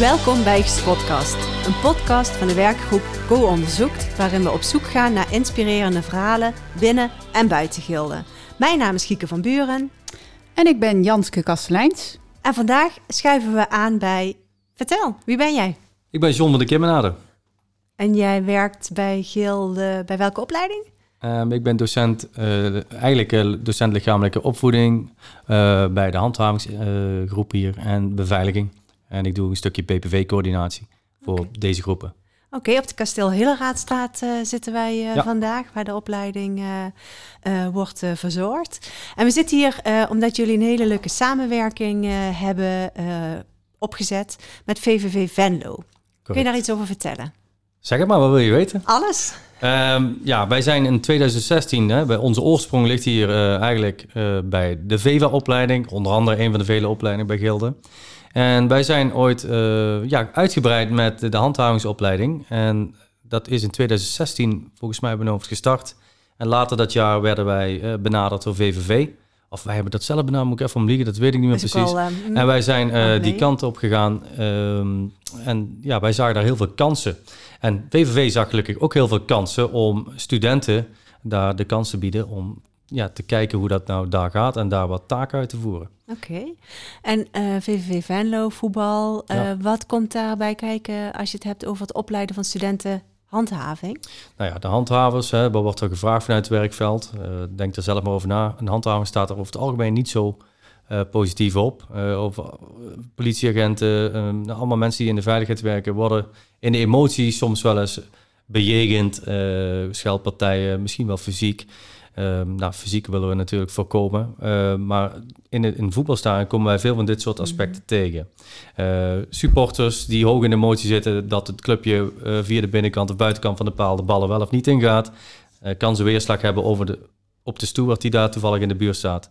Welkom bij Gespotcast, een podcast van de werkgroep Go Onderzoekt, waarin we op zoek gaan naar inspirerende verhalen binnen en buiten Gilde. Mijn naam is Gieke van Buren. En ik ben Janske Kasteleins. En vandaag schuiven we aan bij... Vertel, wie ben jij? Ik ben John van de Kimmenade. En jij werkt bij Gilde, bij welke opleiding? Um, ik ben docent, uh, eigenlijk uh, docent lichamelijke opvoeding uh, bij de handhavingsgroep hier en beveiliging. En ik doe een stukje PPV-coördinatie voor okay. deze groepen. Oké, okay, op de Kasteel Hilleraadstraat zitten wij ja. vandaag, waar de opleiding wordt verzorgd. En we zitten hier omdat jullie een hele leuke samenwerking hebben opgezet met VVV Venlo. Correct. Kun je daar iets over vertellen? Zeg het maar, wat wil je weten? Alles. Um, ja, wij zijn in 2016, hè, bij onze oorsprong ligt hier eigenlijk bij de VEVA-opleiding, onder andere een van de vele opleidingen bij Gilde. En wij zijn ooit uh, ja, uitgebreid met de handhavingsopleiding. En dat is in 2016 volgens mij benoemd gestart. En later dat jaar werden wij benaderd door VVV. Of wij hebben dat zelf benaderd, moet ik even omliegen, dat weet ik niet meer precies. Al, um, en wij zijn uh, die kant op gegaan. Um, en ja, wij zagen daar heel veel kansen. En VVV zag gelukkig ook heel veel kansen om studenten daar de kans te bieden om ja, te kijken hoe dat nou daar gaat en daar wat taken uit te voeren. Oké. Okay. En uh, VVV Venlo, voetbal, uh, ja. wat komt daarbij kijken als je het hebt over het opleiden van studenten handhaving? Nou ja, de handhavers, hè, wat wordt er gevraagd vanuit het werkveld? Uh, denk er zelf maar over na. Een handhaving staat er over het algemeen niet zo positief op. Over politieagenten, allemaal mensen die in de veiligheid werken, worden in de emotie soms wel eens bejegend. scheldpartijen, misschien wel fysiek. Um, nou, fysiek willen we natuurlijk voorkomen. Uh, maar in het in voetbalstadion komen wij veel van dit soort aspecten mm -hmm. tegen. Uh, supporters die hoog in emotie zitten dat het clubje uh, via de binnenkant of buitenkant van de paal de ballen wel of niet ingaat. kan ze weerslag hebben over de, op de steward die daar toevallig in de buurt staat.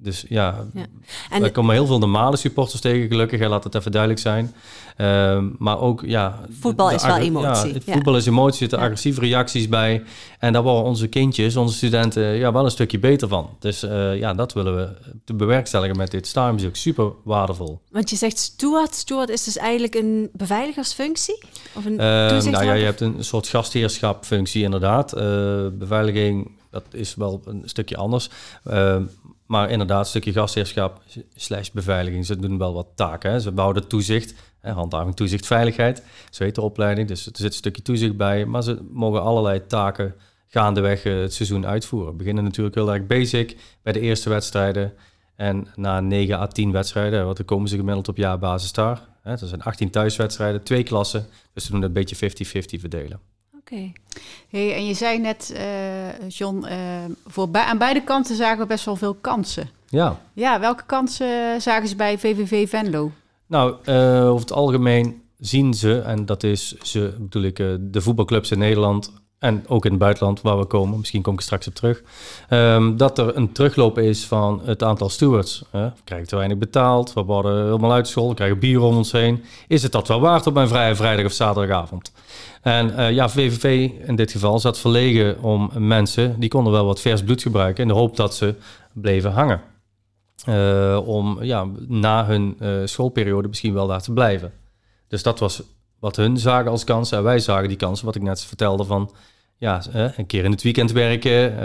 Ehm, dus ja, ja. En er komen heel veel normale supporters tegen, gelukkig. laat het even duidelijk zijn. Uh, maar ook, ja... Voetbal is wel emotie. Ja, voetbal is emotie, er zitten agressieve reacties bij. En daar worden onze kindjes, onze studenten, ja, wel een stukje beter van. Dus uh, ja, dat willen we te bewerkstelligen met dit ook Super waardevol. Want je zegt steward. Steward is dus eigenlijk een beveiligersfunctie? Of een uh, nou ja, je hebt een soort gastheerschapfunctie inderdaad. Uh, beveiliging, dat is wel een stukje anders. Uh, maar inderdaad, een stukje gastheerschap slash beveiliging. Ze doen wel wat taken. Hè. Ze bouwen toezicht, hè, handhaving, toezicht, veiligheid. Zo heet de opleiding. Dus er zit een stukje toezicht bij. Maar ze mogen allerlei taken gaandeweg uh, het seizoen uitvoeren. We beginnen natuurlijk heel erg basic bij de eerste wedstrijden. En na 9 à 10 wedstrijden, dan komen ze gemiddeld op jaarbasis daar. Hè. Er zijn 18 thuiswedstrijden, twee klassen. Dus ze doen het een beetje 50-50 verdelen. Okay. Hey, en je zei net, uh, John, uh, voor bij, aan beide kanten zagen we best wel veel kansen. Ja. Ja, welke kansen zagen ze bij VVV Venlo? Nou, uh, over het algemeen zien ze, en dat is ze, bedoel ik, de voetbalclubs in Nederland en ook in het buitenland waar we komen, misschien kom ik straks op terug, um, dat er een terugloop is van het aantal stewards. Uh, we krijgen te weinig betaald, we worden helemaal uit school, we krijgen bier om ons heen. Is het dat wel waard op mijn vrije vrijdag of zaterdagavond? En uh, ja, VVV in dit geval zat verlegen om mensen, die konden wel wat vers bloed gebruiken in de hoop dat ze bleven hangen. Uh, om ja, na hun uh, schoolperiode misschien wel daar te blijven. Dus dat was wat hun zagen als kansen. En wij zagen die kansen, wat ik net vertelde, van ja, een keer in het weekend werken,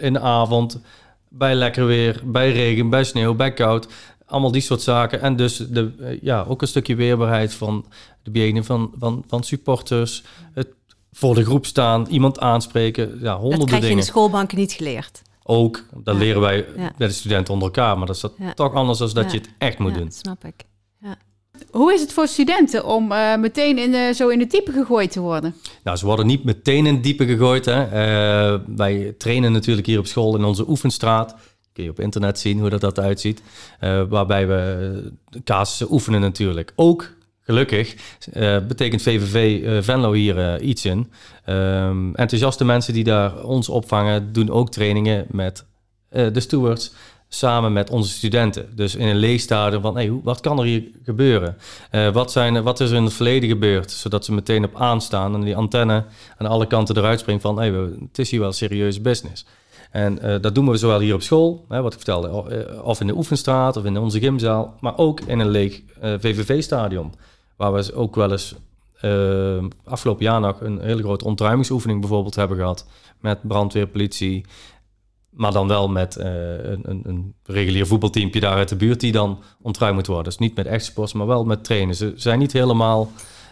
in de avond, bij lekker weer, bij regen, bij sneeuw, bij koud. Allemaal die soort zaken. En dus de, ja, ook een stukje weerbaarheid van de bejegening van, van, van supporters. Het voor de groep staan, iemand aanspreken. Ja, honderden dingen. Dat krijg je in de schoolbanken niet geleerd. Ook, dat ja. leren wij ja. bij de studenten onder elkaar. Maar dat is dat ja. toch anders dan dat je het echt moet doen. snap ik. Hoe is het voor studenten om uh, meteen in zo in de diepe gegooid te worden? Nou, ze worden niet meteen in diepe gegooid. Hè. Uh, wij trainen natuurlijk hier op school in onze oefenstraat kun je op internet zien hoe dat, dat uitziet. Uh, waarbij we casussen oefenen natuurlijk. Ook gelukkig betekent VVV Venlo hier iets in. Um, enthousiaste mensen die daar ons opvangen, doen ook trainingen met de stewards samen met onze studenten. Dus in een leestadium van, hey, wat kan er hier gebeuren? Uh, wat, zijn, wat is er in het verleden gebeurd? Zodat ze meteen op aanstaan en die antenne aan alle kanten eruit springt van, hey, het is hier wel serieus business. En dat doen we zowel hier op school, hè, wat ik vertelde, of in de oefenstraat of in onze gymzaal, maar ook in een leeg VVV-stadion. Waar we ook wel eens afgelopen jaar nog een hele grote ontruimingsoefening bijvoorbeeld hebben gehad. Met brandweer, politie, maar dan wel met een, een, een, regulier voetbalteampje daar uit de buurt die dan ontruimd moet worden. Dus niet met echt sports, maar wel met trainen. Ze zijn niet helemaal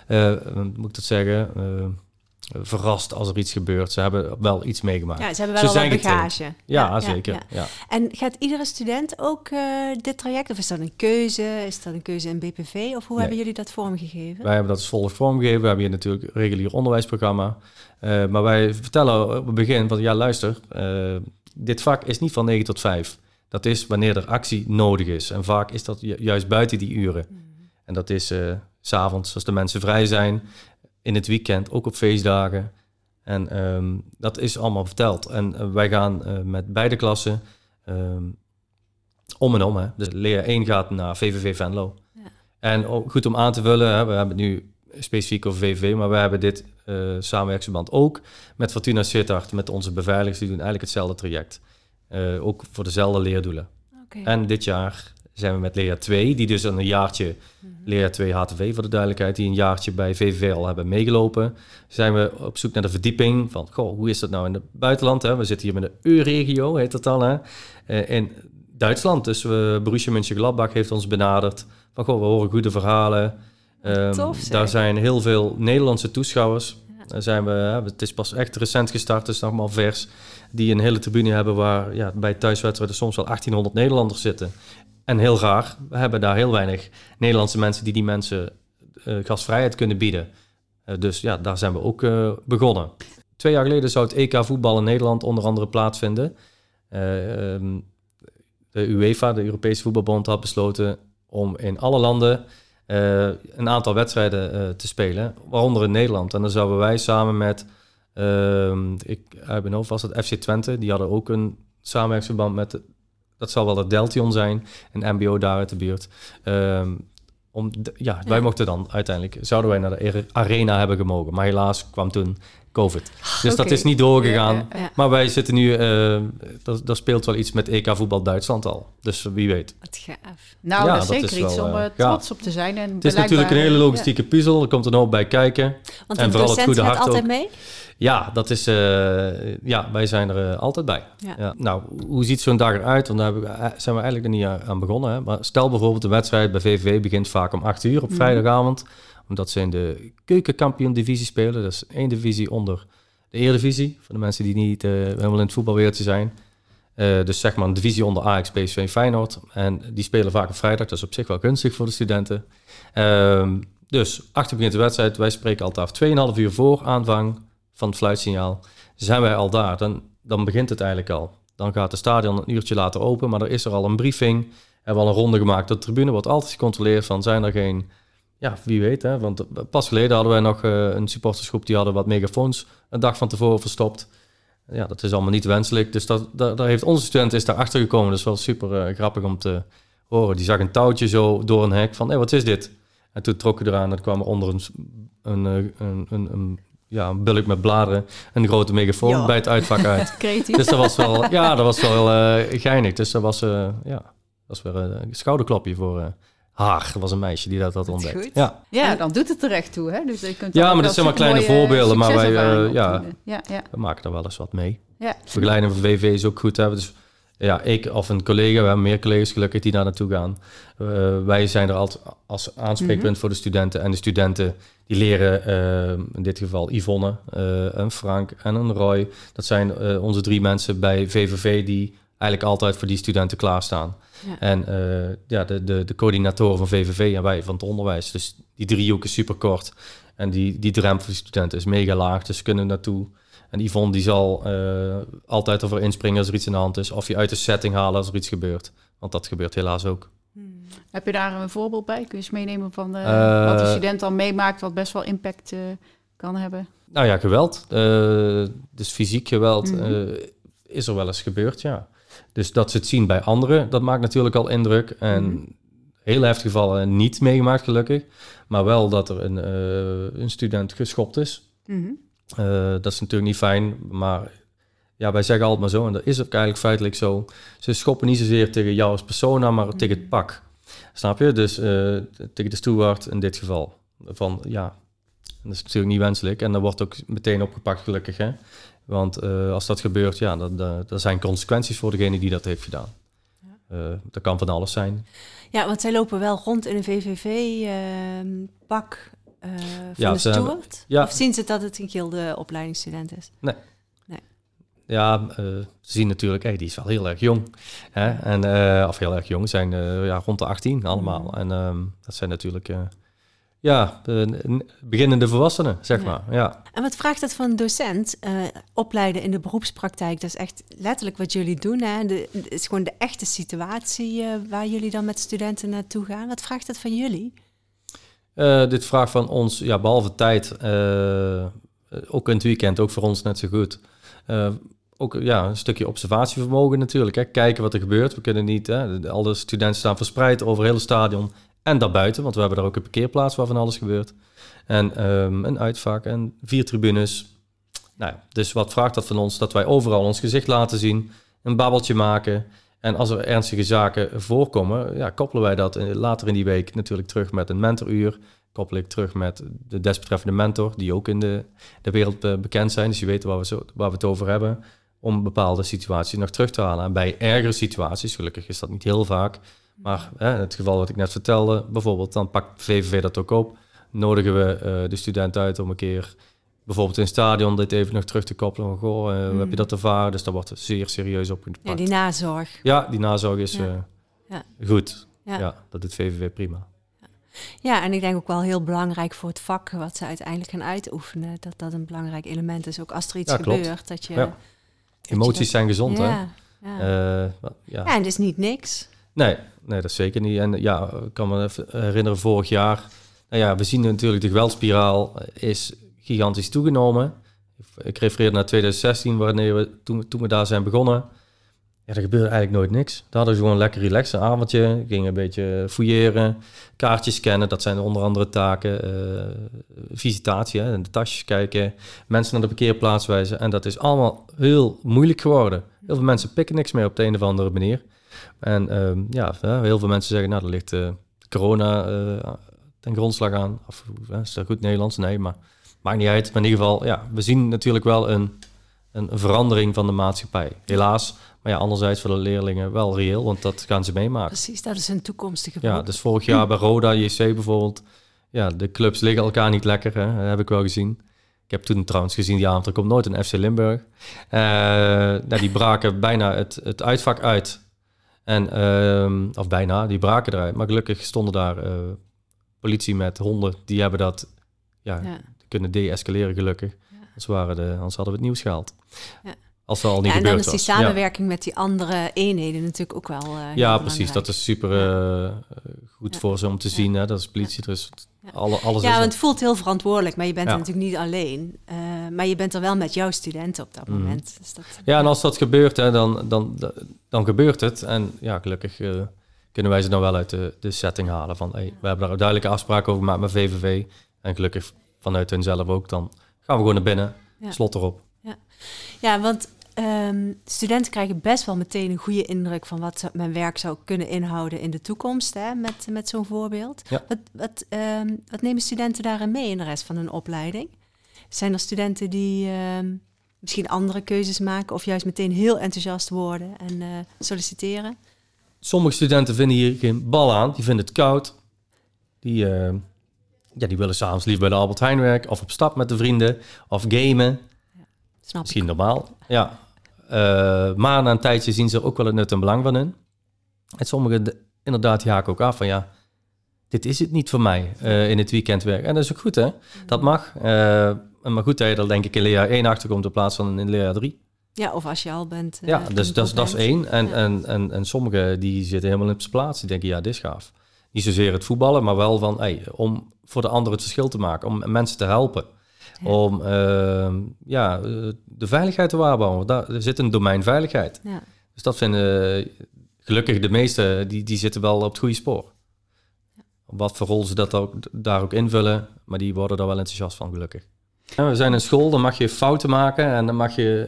uh, moet ik dat zeggen, uh, verrast als er iets gebeurt. Ze hebben wel iets meegemaakt. Ja, ze hebben wel een bagage. Ja, ja, zeker. Ja, En gaat iedere student ook dit traject? Of is dat een keuze? Is dat een keuze in BPV? Of hoe hebben jullie dat vormgegeven? Wij hebben dat als volgt vormgegeven. We hebben hier natuurlijk een regulier onderwijsprogramma. Maar wij vertellen op het begin van, ja luister, dit vak is niet van 9 tot 5. Dat is wanneer er actie nodig is. En vaak is dat ju juist buiten die uren. Mm. En dat is s'avonds als de mensen vrij zijn, in het weekend, ook op feestdagen. En um, dat is allemaal verteld. En uh, wij gaan uh, met beide klassen um, om en om. Hè. Dus leer 1 gaat naar VVV Venlo. Ja. En goed om aan te vullen, hè, we hebben nu specifiek over VVV, maar we hebben dit uh, samenwerksverband ook met Fortuna Sittard, met onze beveiligers, die doen eigenlijk hetzelfde traject. ook voor dezelfde leerdoelen. Okay. En dit jaar zijn we met Lea 2, die dus een jaartje, mm Lea 2 HTV voor de duidelijkheid, die een jaartje bij VVV al hebben meegelopen. Zijn we op zoek naar de verdieping van, goh, hoe is dat nou in het buitenland? Hè? We zitten hier met de EU-regio, heet dat dan, hè? Uh, in Duitsland. Dus we, Borussia Mönchengladbach heeft ons benaderd van, goh, we horen goede verhalen. Um, Tof, daar zijn heel veel Nederlandse toeschouwers. Daar zijn we, het is pas echt recent gestart, dus nog maar vers. Die een hele tribune hebben waar ja, bij thuiswedstrijden soms wel 1800 Nederlanders zitten. En heel raar, we hebben daar heel weinig Nederlandse mensen die die mensen uh, gastvrijheid kunnen bieden. Uh, dus ja, daar zijn we ook uh, begonnen. Twee jaar geleden zou het EK voetbal in Nederland onder andere plaatsvinden. Um, de UEFA, de Europese Voetbalbond, had besloten om in alle landen een aantal wedstrijden te spelen, waaronder in Nederland. En dan zouden wij samen met, ehm, ik uit mijn hoofd was het FC Twente, die hadden ook een samenwerksverband met dat zal wel het Deltion zijn, een MBO daar uit de buurt. Um, om ja, wij mochten dan uiteindelijk, zouden wij naar de arena hebben gemogen. Maar helaas kwam toen COVID. Dus dat is niet doorgegaan. maar wij zitten nu, uh, dat, speelt wel iets met EK voetbal Duitsland al. Dus wie weet. Wat gaaf. Nou, dat is zeker iets om uh, trots op te zijn. En het is natuurlijk een hele logistieke puzzel. Er komt er nog bij kijken. Want en vooral het goede hart altijd mee? Ja, dat is, uh, ja, wij zijn er altijd bij. Ja. Nou, hoe ziet zo'n dag eruit? Want daar zijn we eigenlijk er niet aan begonnen. Hè? Maar stel bijvoorbeeld de wedstrijd bij VVV begint vaak om 8 uur op mhm. vrijdagavond. Omdat ze in de keukenkampioen divisie spelen. Dat is één divisie onder de Eredivisie. Voor de mensen die niet helemaal in het voetbalwereldje zijn. dus zeg maar een divisie onder Ajax, PSV en Feyenoord. En die spelen vaak op vrijdag. Dat is op zich wel gunstig voor de studenten. Ehm, dus 8 uur begint de wedstrijd. Wij spreken altijd af 2,5 uur voor aanvang van het fluitsignaal, zijn wij al daar. Dan, dan begint het eigenlijk al. Dan gaat de stadion een uurtje later open, maar er is er al een briefing. Hebben we al een ronde gemaakt. De tribune wordt altijd gecontroleerd van zijn er geen... Ja, wie weet, hè? want pas geleden hadden wij nog uh, een supportersgroep die hadden wat megafoons een dag van tevoren verstopt. Ja, dat is allemaal niet wenselijk. Dus dat, daar heeft onze student is daar achter gekomen. Dat is wel super uh, grappig om te horen. Die zag een touwtje zo door een hek van, hé, hey, wat is dit? En toen trokken eraan en kwam er onder een, een, eh, een, een, een ja, een bulk met bladeren, een grote megafoon bij het uitvak uit. dus dat was wel, ja, dat was wel uh, geinig. Dus dat was, uh, ja, dat was weer een schouderklapje voor haar. Dat was een meisje die dat had ontdekt. Ja. ja, dan doet het er echt toe. Hè? Dus je kunt ja, maar dat zijn maar kleine voorbeelden. Maar wij, ja, ja, ja, we maken er wel eens wat mee. Ja. Begeleiden van VV is ook goed. Hè? Dus ja, ik of een collega, we hebben meer collega's gelukkig die daar naartoe gaan. Uh, wij zijn er altijd als aanspreekpunt mhm. voor de studenten. En de studenten die leren, uh, in dit geval Yvonne, uh, een Frank en een Roy. Dat zijn onze drie mensen bij VVV die eigenlijk altijd voor die studenten klaarstaan. Ja. En ja, de, de, de coördinatoren van VVV en wij van het onderwijs. Dus die driehoek is super kort. En die, die drempel voor de studenten is mega laag. Dus kunnen naartoe en Yvonne die zal uh, altijd ervoor inspringen als er iets in de hand is. Of je uit de setting halen als er iets gebeurt. Want dat gebeurt helaas ook. Hmm. Heb je daar een voorbeeld bij? Kun je eens meenemen van de, uh, wat de student dan meemaakt, wat best wel impact kan hebben? Nou ja, geweld. dus fysiek geweld mhm. is er wel eens gebeurd, ja. Dus dat ze het zien bij anderen, dat maakt natuurlijk al indruk. En mm heel heftige gevallen niet meegemaakt, gelukkig. Maar wel dat er een, een student geschopt is. Mm uh, dat is natuurlijk niet fijn, maar ja, wij zeggen altijd maar zo, en dat is ook eigenlijk feitelijk zo. Ze schoppen niet zozeer tegen jou als persona, maar mm. tegen het pak. Snap je? Dus uh, tegen de steward in dit geval. Van ja, dat is natuurlijk niet wenselijk. En dat wordt ook meteen opgepakt, gelukkig. Hè? Want uh, als dat gebeurt, ja, dan, dan, zijn consequenties voor degene die dat heeft gedaan. Ja. Uh, dat kan van alles zijn. Ja, want zij lopen wel rond in een VVV-pak uh, van ja, de steward? Ja. Of zien ze dat het een gilde opleidingsstudent is? Nee. nee. Ja, ze zien natuurlijk, hey, die is wel heel erg jong. Hè? En, of heel erg jong, zijn ja, rond de 18 allemaal. Mm. En um, dat zijn natuurlijk ja, beginnende volwassenen, zeg maar. Ja. En wat vraagt het van een docent? Uh, opleiden in de beroepspraktijk, dat is echt letterlijk wat jullie doen. Hè? De, het is gewoon de echte situatie uh, waar jullie dan met studenten naartoe gaan. Wat vraagt het van jullie? Uh, dit vraagt van ons, ja, behalve tijd, ook in het weekend, ook voor ons net zo goed. ook ja, een stukje observatievermogen natuurlijk. Hè? Kijken wat er gebeurt. We kunnen niet, hè, alle studenten staan verspreid over het hele stadion en daarbuiten, want we hebben daar ook een parkeerplaats waar van alles gebeurt. En um, een uitvak en vier tribunes. Nou ja, dus wat vraagt dat van ons? Dat wij overal ons gezicht laten zien, een babbeltje maken. En als er ernstige zaken voorkomen, ja, koppelen wij dat later in die week natuurlijk terug met een mentoruur. Koppel ik terug met de desbetreffende mentor, die ook in de, de wereld eh, bekend zijn. Dus je weet waar we, zo, waar we het over hebben. Om bepaalde situaties nog terug te halen. En bij ergere situaties, gelukkig is dat niet heel vaak, maar hè, in het geval wat ik net vertelde, bijvoorbeeld, dan pakt VVV dat ook op. Nodigen we uh, de student uit om een keer bijvoorbeeld in het stadion dit even nog terug te koppelen. Van, goh, uh, hoe heb je hmm. dat ervaren? Dus dat wordt zeer serieus opgepakt. Ja, die nazorg. Ja, die nazorg is ja. Uh, ja. goed. Ja. dat doet VVV prima. Ja, en ik denk ook wel heel belangrijk voor het vak wat ze uiteindelijk gaan uitoefenen. Dat dat een belangrijk element is. Ook als er iets gebeurt. Dat je, Emoties zijn gezond, hè? Ja. ja, en het is niet niks. Nee, nee, dat zeker niet. En ja, ik kan me herinneren vorig jaar. Nou ja, we zien natuurlijk de geweldspiraal is gigantisch toegenomen. Ik refereer naar 2016, wanneer we, toen, toen we daar zijn begonnen. Ja, er gebeurde eigenlijk nooit niks. Daar hadden we gewoon lekker relaxed avondje. Gingen een beetje fouilleren, kaartjes scannen. Dat zijn onder andere taken. Uh, visitatie, hè, de tasjes kijken. Mensen naar de parkeerplaats wijzen. En dat is allemaal heel moeilijk geworden. Heel veel mensen pikken niks meer op de een of andere manier. En um, ja, heel veel mensen zeggen, nou, er ligt uh, corona uh, ten grondslag aan. Of is dat goed Nederlands? Nee, maar maakt niet uit. Maar in ieder geval, ja, we zien natuurlijk wel een, een verandering van de maatschappij. Helaas. Maar ja, anderzijds voor de leerlingen wel reëel, want dat gaan ze meemaken. Precies, dat is een toekomstige Ja, dus vorig jaar bij Roda, JC bijvoorbeeld, ja, de clubs liggen elkaar niet lekker, hè? dat heb ik wel gezien. Ik heb toen trouwens gezien, die avond, er komt nooit een FC Limburg. Uh, nou, die braken bijna het, het uitvak uit en, uh, of bijna, die braken eruit. Maar gelukkig stonden daar uh, politie met honden. Die hebben dat ja, ja. kunnen de-escaleren gelukkig. Ja. Anders, waren de, anders hadden we het nieuws gehaald. Ja. Als al niet ja, en dan is die samenwerking met die andere eenheden natuurlijk ook wel. Uh, ja, precies. Dat is super uh, goed voor ze om te zien. Hè? Dat is politie. Dus alle, alles ja, want het voelt heel verantwoordelijk, maar je bent er natuurlijk niet alleen. Uh, maar je bent er wel met jouw studenten op dat mm. moment. Dus dat, ja, en als dat gebeurt, hè, dan, dan, dan gebeurt het. En ja, gelukkig kunnen wij ze dan wel uit de, de setting halen. Van, hey, we hebben daar duidelijke afspraken over gemaakt met VVV. En gelukkig vanuit hen zelf ook. Dan gaan we gewoon naar binnen, slot erop. Ja, ja want Um, studenten krijgen best wel meteen een goede indruk van wat mijn werk zou kunnen inhouden in de toekomst, hè, met, met zo'n voorbeeld. Wat, wat, um, wat nemen studenten daarin mee in de rest van hun opleiding? Zijn er studenten die um, misschien andere keuzes maken of juist meteen heel enthousiast worden en uh, solliciteren? Sommige studenten vinden hier geen bal aan, die vinden het koud. Die, uh, ja, die willen s'avonds liever bij de Albert Heijn werken of op stap met de vrienden of gamen. Snap Misschien normaal, ja. Uh, maar na een tijdje zien ze ook wel het nut en belang van in. En sommigen inderdaad die haken ook af van ja, dit is het niet voor mij uh, in het weekend werken. En dat is ook goed hè, dat mag. Uh, maar goed dat je er denk ik in leerjaar 1 achterkomt in plaats van in leerjaar 3. Ja, of als je al bent. ja, dus dat, dat is één. En, ja. en, en, en sommigen die zitten helemaal in zijn plaats. Die denken, ja, dit is gaaf. Niet zozeer het voetballen, maar wel van, hey, om voor de anderen het verschil te maken. Om mensen te helpen. Om uh, ja, de veiligheid te waarborgen. Daar er zit een domein veiligheid. Ja. Dus dat vinden gelukkig de meesten, die, die zitten wel op het goede spoor. Ja. Wat voor rol ze dat ook, daar ook invullen, maar die worden daar wel enthousiast van, gelukkig. We zijn een school, dan mag je fouten maken en dan mag je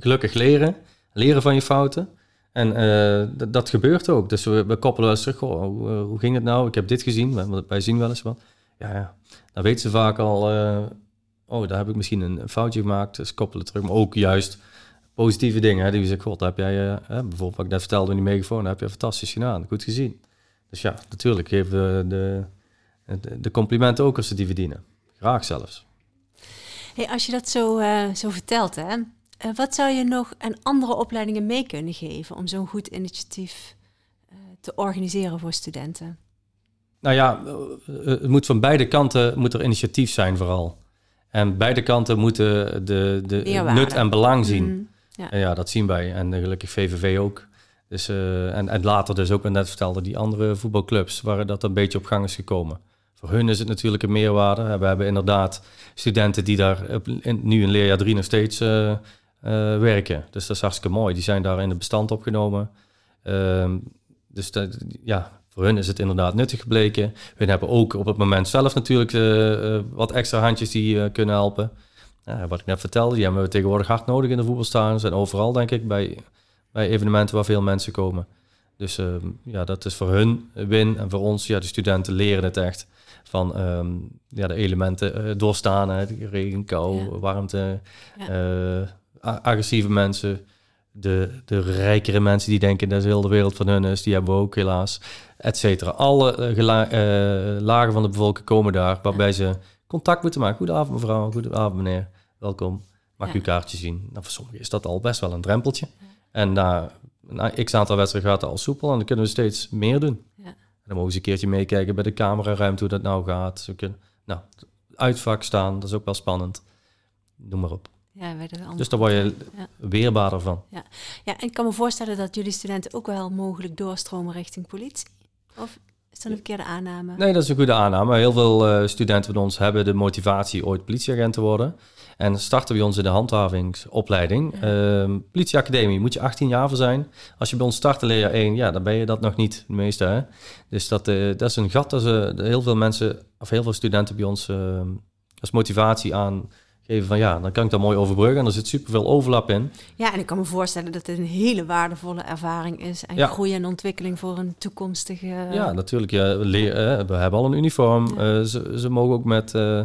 gelukkig leren. Leren van je fouten. En dat gebeurt ook. Dus we, we koppelen wel eens terug. hoe, hoe, ging het nou? Ik heb dit gezien. Wij zien wel eens wat. Ja, ja. dan weten ze vaak al oh, daar heb ik misschien een foutje gemaakt, dus koppelen terug. Maar ook juist positieve dingen. Hè, die zeggen, god, heb jij, bijvoorbeeld wat ik net vertelde in die megafoon, heb je fantastisch gedaan, goed gezien. Dus ja, natuurlijk geven we de, de complimenten ook als ze die verdienen. Graag zelfs. Hey, als je dat zo, uh, zo vertelt, hè, uh, wat zou je nog aan andere opleidingen mee kunnen geven om zo'n goed initiatief te organiseren voor studenten? Nou ja, het moet van beide kanten moet er initiatief zijn vooral. En beide kanten moeten de, de nut en belang zien. Mhm, ja. En ja, dat zien wij. En gelukkig VVV ook. Dus, en, en later dus ook, net vertelde, die andere voetbalclubs... waar dat een beetje op gang is gekomen. Voor hun is het natuurlijk een meerwaarde. We hebben inderdaad studenten die daar nu in leerjaar drie nog steeds uh, uh, werken. Dus dat is hartstikke mooi. Die zijn daar in het bestand opgenomen. Ehm, dus dat, ja, voor hun is het inderdaad nuttig gebleken. Hun hebben ook op het moment zelf natuurlijk uh, wat extra handjes die kunnen helpen. wat ik net vertelde, die hebben we tegenwoordig hard nodig in de voetbalstadions en overal denk ik bij, bij evenementen waar veel mensen komen. Dus ehm, ja, dat is voor hun win en voor ons, ja, de studenten leren het echt van um, ja, de elementen doorstaan, hè, regen, kou, warmte, agressieve mensen de, de rijkere mensen die denken dat heel de wereld van hun is, die hebben we ook helaas, et cetera. Alle uh, lagen van de bevolking komen daar, waarbij ze contact moeten maken. Goedenavond mevrouw, goedenavond meneer, welkom. Mag ja. uw kaartje zien? Nou, voor sommigen is dat al best wel een drempeltje. En na, na x aantal wedstrijden gaat het al soepel en dan kunnen we steeds meer doen. Ja. Dan mogen ze een keertje meekijken bij de cameraruimte hoe dat nou gaat. Ze kunnen, nou, uitvak staan, dat is ook wel spannend. Noem maar op. Ja, dus daar word je ja. weerbaarder van. Ja. ja, en ik kan me voorstellen dat jullie studenten ook wel mogelijk doorstromen richting politie. Of is dat een verkeerde aanname? Nee, dat is een goede aanname. Heel veel uh, studenten van ons hebben de motivatie ooit politieagent te worden. En starten bij ons in de handhavingsopleiding. Ja. Uh, politieacademie moet je 18 jaar voor zijn. Als je bij ons start in leerjaar 1, ja, dan ben je dat nog niet, de meeste. Hè? Dus dat, uh, dat is een gat dat ze heel veel mensen, of heel veel studenten bij ons ehm, als motivatie aan geven van ja, dan kan ik dat mooi overbruggen en er zit superveel overlap in. Ja, en ik kan me voorstellen dat het een hele waardevolle ervaring is en groei en ontwikkeling voor een toekomstige... Ja, natuurlijk. Ja, we, we hebben al een uniform. Uh, ze, ze, mogen ook met uh,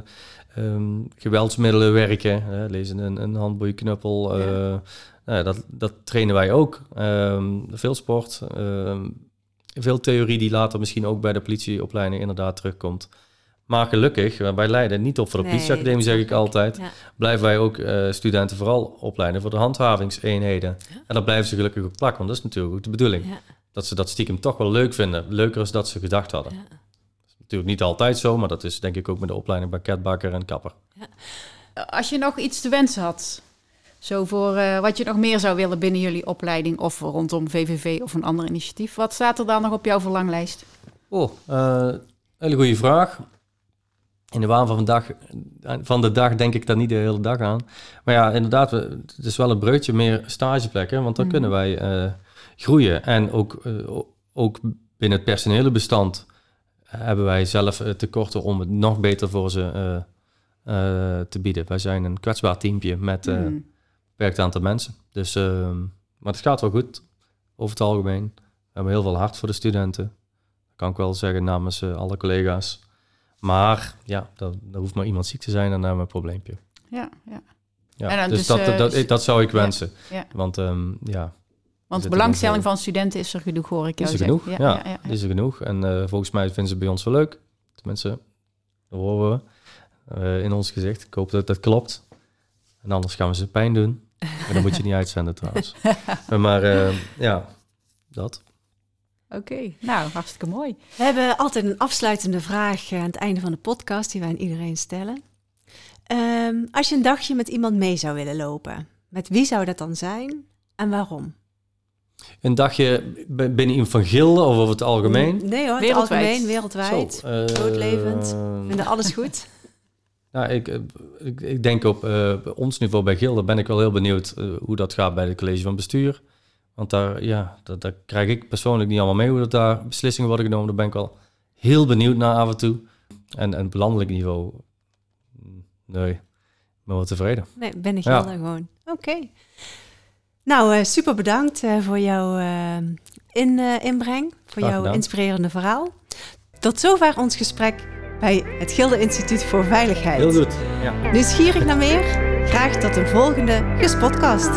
um, geweldsmiddelen werken. Uh, lezen een, een handboeiknuppel. Ja. dat, dat trainen wij ook. Um, veel sport. Ehm, veel theorie die later misschien ook bij de politieopleiding inderdaad terugkomt. Maar gelukkig, wij leiden niet op voor de politieacademie, zeg ik altijd. Blijven wij ook uh, studenten vooral opleiden voor de handhavingseenheden. En dan blijven ze gelukkig ook plakken, want dat is natuurlijk ook de bedoeling. Ja. Dat ze dat stiekem toch wel leuk vinden. Leuker is dat ze gedacht hadden. Natuurlijk niet altijd zo, maar dat is denk ik ook met de opleiding bij Ketbakker en Kapper. Als je nog iets te wensen had, zo voor uh, wat je nog meer zou willen binnen jullie opleiding of rondom VVV of een ander initiatief, wat staat er dan nog op jouw verlanglijst? Oh, uh, hele goede vraag in de waan van, dag, van de dag denk ik daar niet de hele dag aan. Maar ja, inderdaad, het is wel een breutje meer stageplekken, want dan mm. kunnen wij uh, groeien. En ook, ook binnen het personele bestand hebben wij zelf uh, tekorten om het nog beter voor ze te bieden. Wij zijn een kwetsbaar teampje met mm. een beperkt aantal mensen. Dus, ehm, maar het gaat wel goed, over het algemeen. We hebben heel veel hart voor de studenten. Dat kan ik wel zeggen namens alle collega's. Maar ja, dat, hoeft maar iemand ziek te zijn en dan hebben we een probleempje. Ja, ja. ja dus, dat, uh, dat, dat, zou ik wensen. Ja, Want um, ja. Want de belangstelling van studenten is er genoeg, hoor ik jou is er zeggen. Genoeg, ja, ja, is er genoeg. En uh, volgens mij vinden ze bij ons wel leuk. Tenminste, dat horen we uh, in ons gezicht. Ik hoop dat dat klopt. En anders gaan we ze pijn doen. En dan moet je niet uitzenden trouwens. maar ja, dat. Oké, nou, hartstikke mooi. We hebben altijd een afsluitende vraag aan het einde van de podcast die wij aan iedereen stellen. Ehm, als je een dagje met iemand mee zou willen lopen, met wie zou dat dan zijn en waarom? Een dagje binnen iemand van Gilde of over het algemeen? Nee hoor, wereldwijd. algemeen, wereldwijd. Zo, uh, Vinden alles goed? Nou, ik, ik, ik denk op uh, ons niveau bij Gilde ben ik wel heel benieuwd uh, hoe dat gaat bij het college van bestuur. Want daar, ja, dat, daar krijg ik persoonlijk niet allemaal mee hoe dat daar beslissingen worden genomen. Daar ben ik wel heel benieuwd naar af en toe. En, en op landelijk niveau, nee. ben wel tevreden. Nee, ben ik ja. heel gewoon. Oké. Nou, super bedankt voor jouw in, inbreng, voor jouw inspirerende verhaal. Tot zover ons gesprek bij het Gilde Instituut voor Veiligheid. Heel goed. Ja. Nieuwsgierig naar meer? Graag tot een volgende Gespotcast.